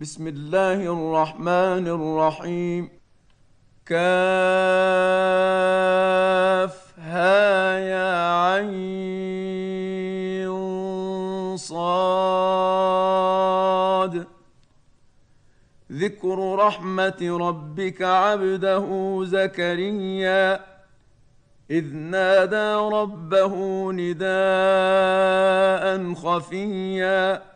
بسم الله الرحمن الرحيم. كافها يا عين صاد. ذكر رحمة ربك عبده زكريا. إذ نادى ربه نداء خفيا.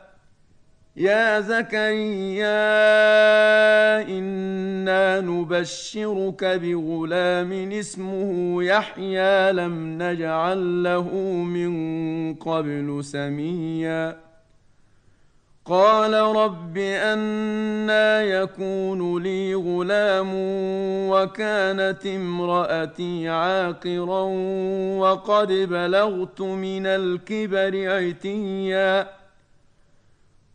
يا زكريا إنا نبشرك بغلام اسمه يحيى لم نجعل له من قبل سميا. قال رب أنا يكون لي غلام وكانت امرأتي عاقرا وقد بلغت من الكبر عتيا.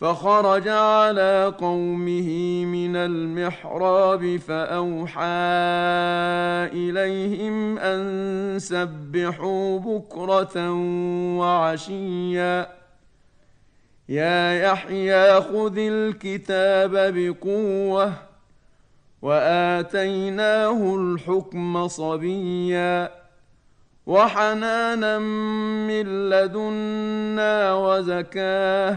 فخرج على قومه من المحراب فأوحى إليهم أن سبحوا بكرة وعشيا. يا يحيى خذ الكتاب بقوة وآتيناه الحكم صبيا. وحنانا من لدنا وزكاة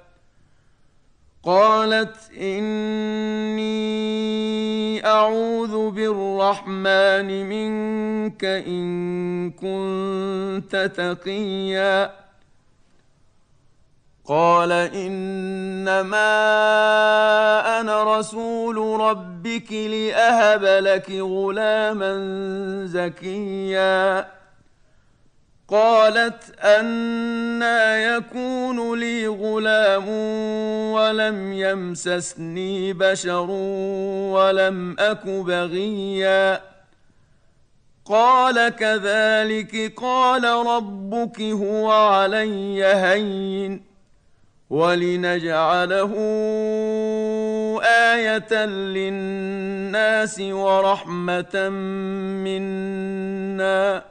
قالت إني أعوذ بالرحمن منك إن كنت تقيا. قال إنما أنا رسول ربك لأهب لك غلاما زكيا. قالت أنا يكون لي غلام ولم يمسسني بشر ولم أك بغيا. قال كذلك قال ربك هو علي هين ولنجعله آية للناس ورحمة منا.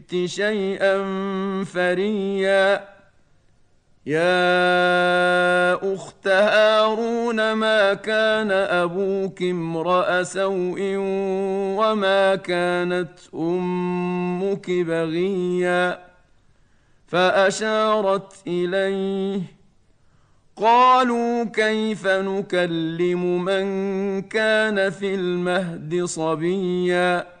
شيئا فريا. يا أخت هارون ما كان أبوك امرأ سوء وما كانت أمك بغيا؟ فأشارت إليه قالوا كيف نكلم من كان في المهد صبيا؟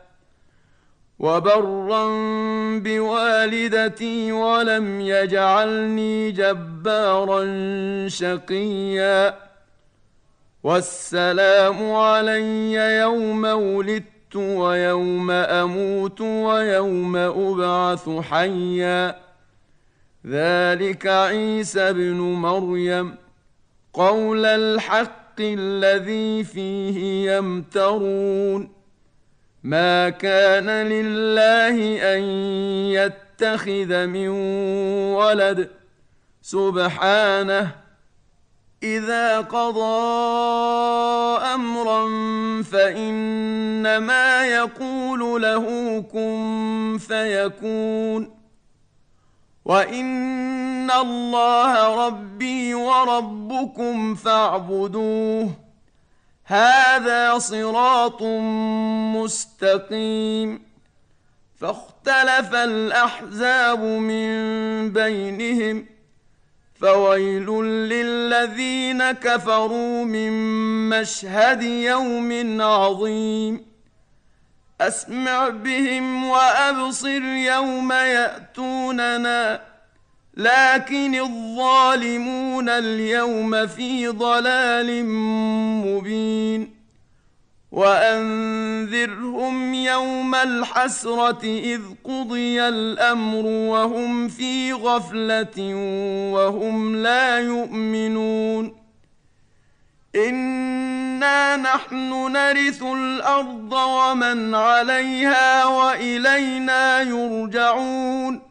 وبرا بوالدتي ولم يجعلني جبارا شقيا. والسلام علي يوم ولدت ويوم أموت ويوم أبعث حيا. ذلك عيسى ابن مريم. قول الحق الذي فيه يمترون. ما كان لله أن يتخذ من ولد. سبحانه إذا قضى أمرا فإنما يقول له كن فيكون. وإن الله ربي وربكم فاعبدوه. هذا صراط مستقيم. فاختلف الأحزاب من بينهم فويل للذين كفروا من مشهد يوم عظيم. أسمع بهم وأبصر يوم يأتوننا. لكن الظالمون اليوم في ضلال مبين. وأنذرهم يوم الحسرة إذ قضي الأمر وهم في غفلة وهم لا يؤمنون. إنا نحن نرث الأرض ومن عليها وإلينا يرجعون.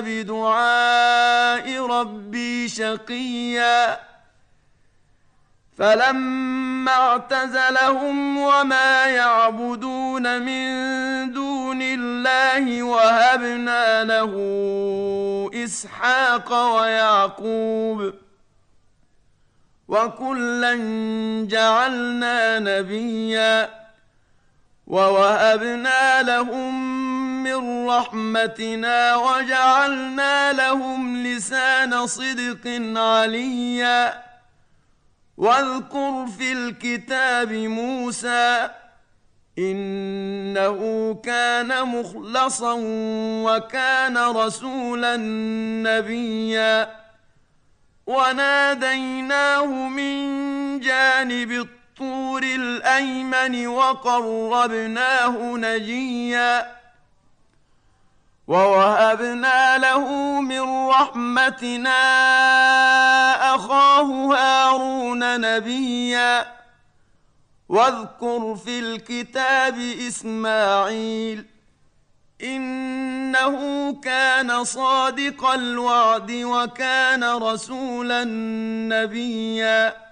بدعاء ربي شقيا فلما اعتزلهم وما يعبدون من دون الله وهبنا له اسحاق ويعقوب وكلا جعلنا نبيا ووهبنا لهم من رحمتنا وجعلنا لهم لسان صدق عليا. واذكر في الكتاب موسى إنه كان مخلصا وكان رسولا نبيا. وناديناه من جانب الطور الأيمن وقربناه نجيا. ووهبنا له من رحمتنا أخاه هارون نبيا. واذكر في الكتاب إسماعيل إنه كان صادق الوعد وكان رسولا نبيا.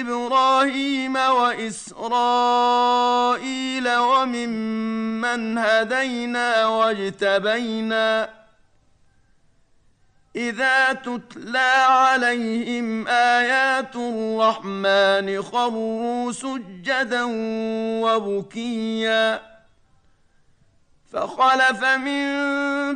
إبراهيم وإسرائيل وممن هدينا واجتبينا إذا تتلى عليهم آيات الرحمن خروا سجدا وبكيا فخلف من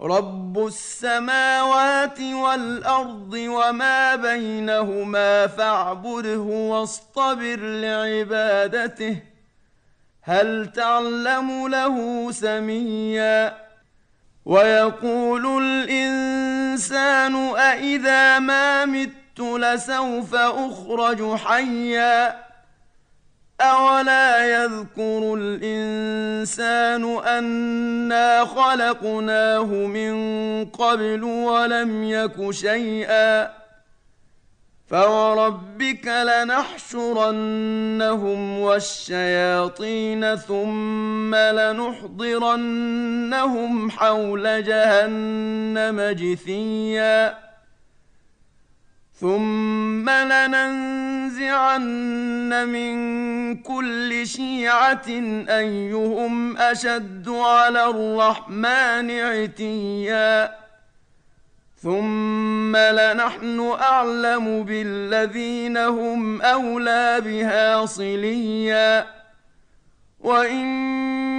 رب السماوات والارض وما بينهما فاعبده واصطبر لعبادته هل تعلم له سميا؟ ويقول الانسان أإذا ما مت لسوف اخرج حيا أولا يذكر الإنسان أنا خلقناه من قبل ولم يك شيئا فوربك لنحشرنهم والشياطين ثم لنحضرنهم حول جهنم جثيا ثم لننزعن من كل شيعه ايهم اشد على الرحمن عتيا ثم لنحن اعلم بالذين هم اولى بها صليا وان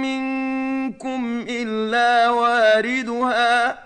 منكم الا واردها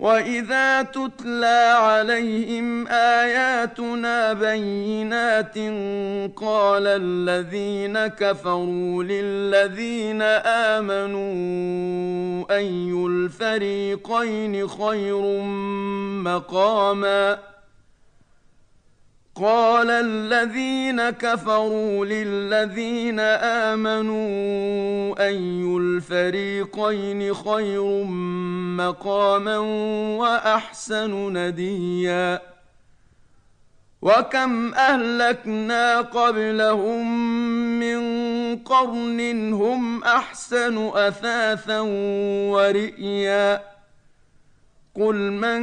واذا تتلى عليهم اياتنا بينات قال الذين كفروا للذين امنوا اي الفريقين خير مقاما قال الذين كفروا للذين آمنوا أي الفريقين خير مقاما وأحسن نديا؟ وكم أهلكنا قبلهم من قرن هم أحسن أثاثا ورئيا؟ قل من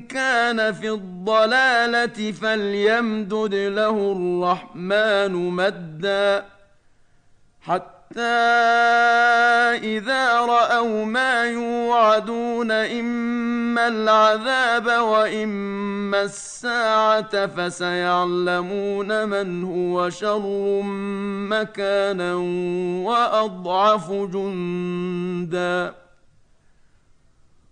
كان في الضلاله فليمدد له الرحمن مدا حتى اذا راوا ما يوعدون اما العذاب واما الساعة فسيعلمون من هو شر مكانا واضعف جندا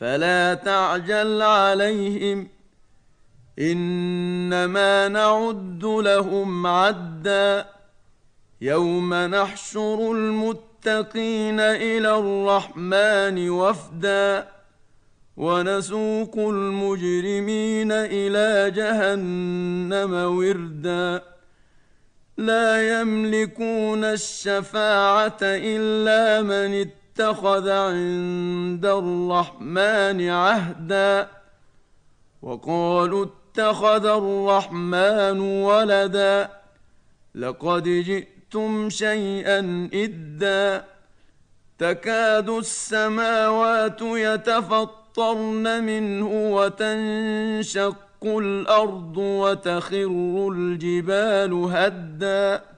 فلا تعجل عليهم. إنما نعد لهم عدا. يوم نحشر المتقين إلى الرحمن وفدا. ونسوق المجرمين إلى جهنم وردا. لا يملكون الشفاعة إلا من اتخذ عند الرحمن عهدا وقالوا اتخذ الرحمن ولدا لقد جئتم شيئا إدا تكاد السماوات يتفطرن منه وتنشق الأرض وتخر الجبال هدّا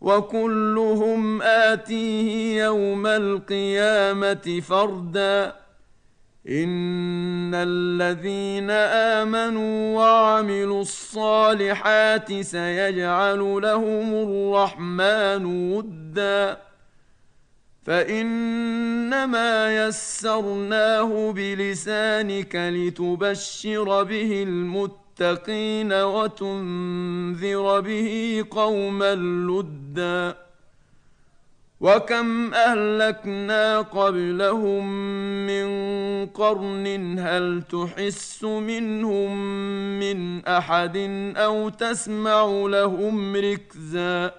وكلهم آتيه يوم القيامة فردا. إن الذين آمنوا وعملوا الصالحات سيجعل لهم الرحمن ودا. فإنما يسرناه بلسانك لتبشر به المتقين. وتنذر به قوما لُدًّا وكم أهلكنا قبلهم من قرن هل تحس منهم من أحد أو تسمع لهم ركزا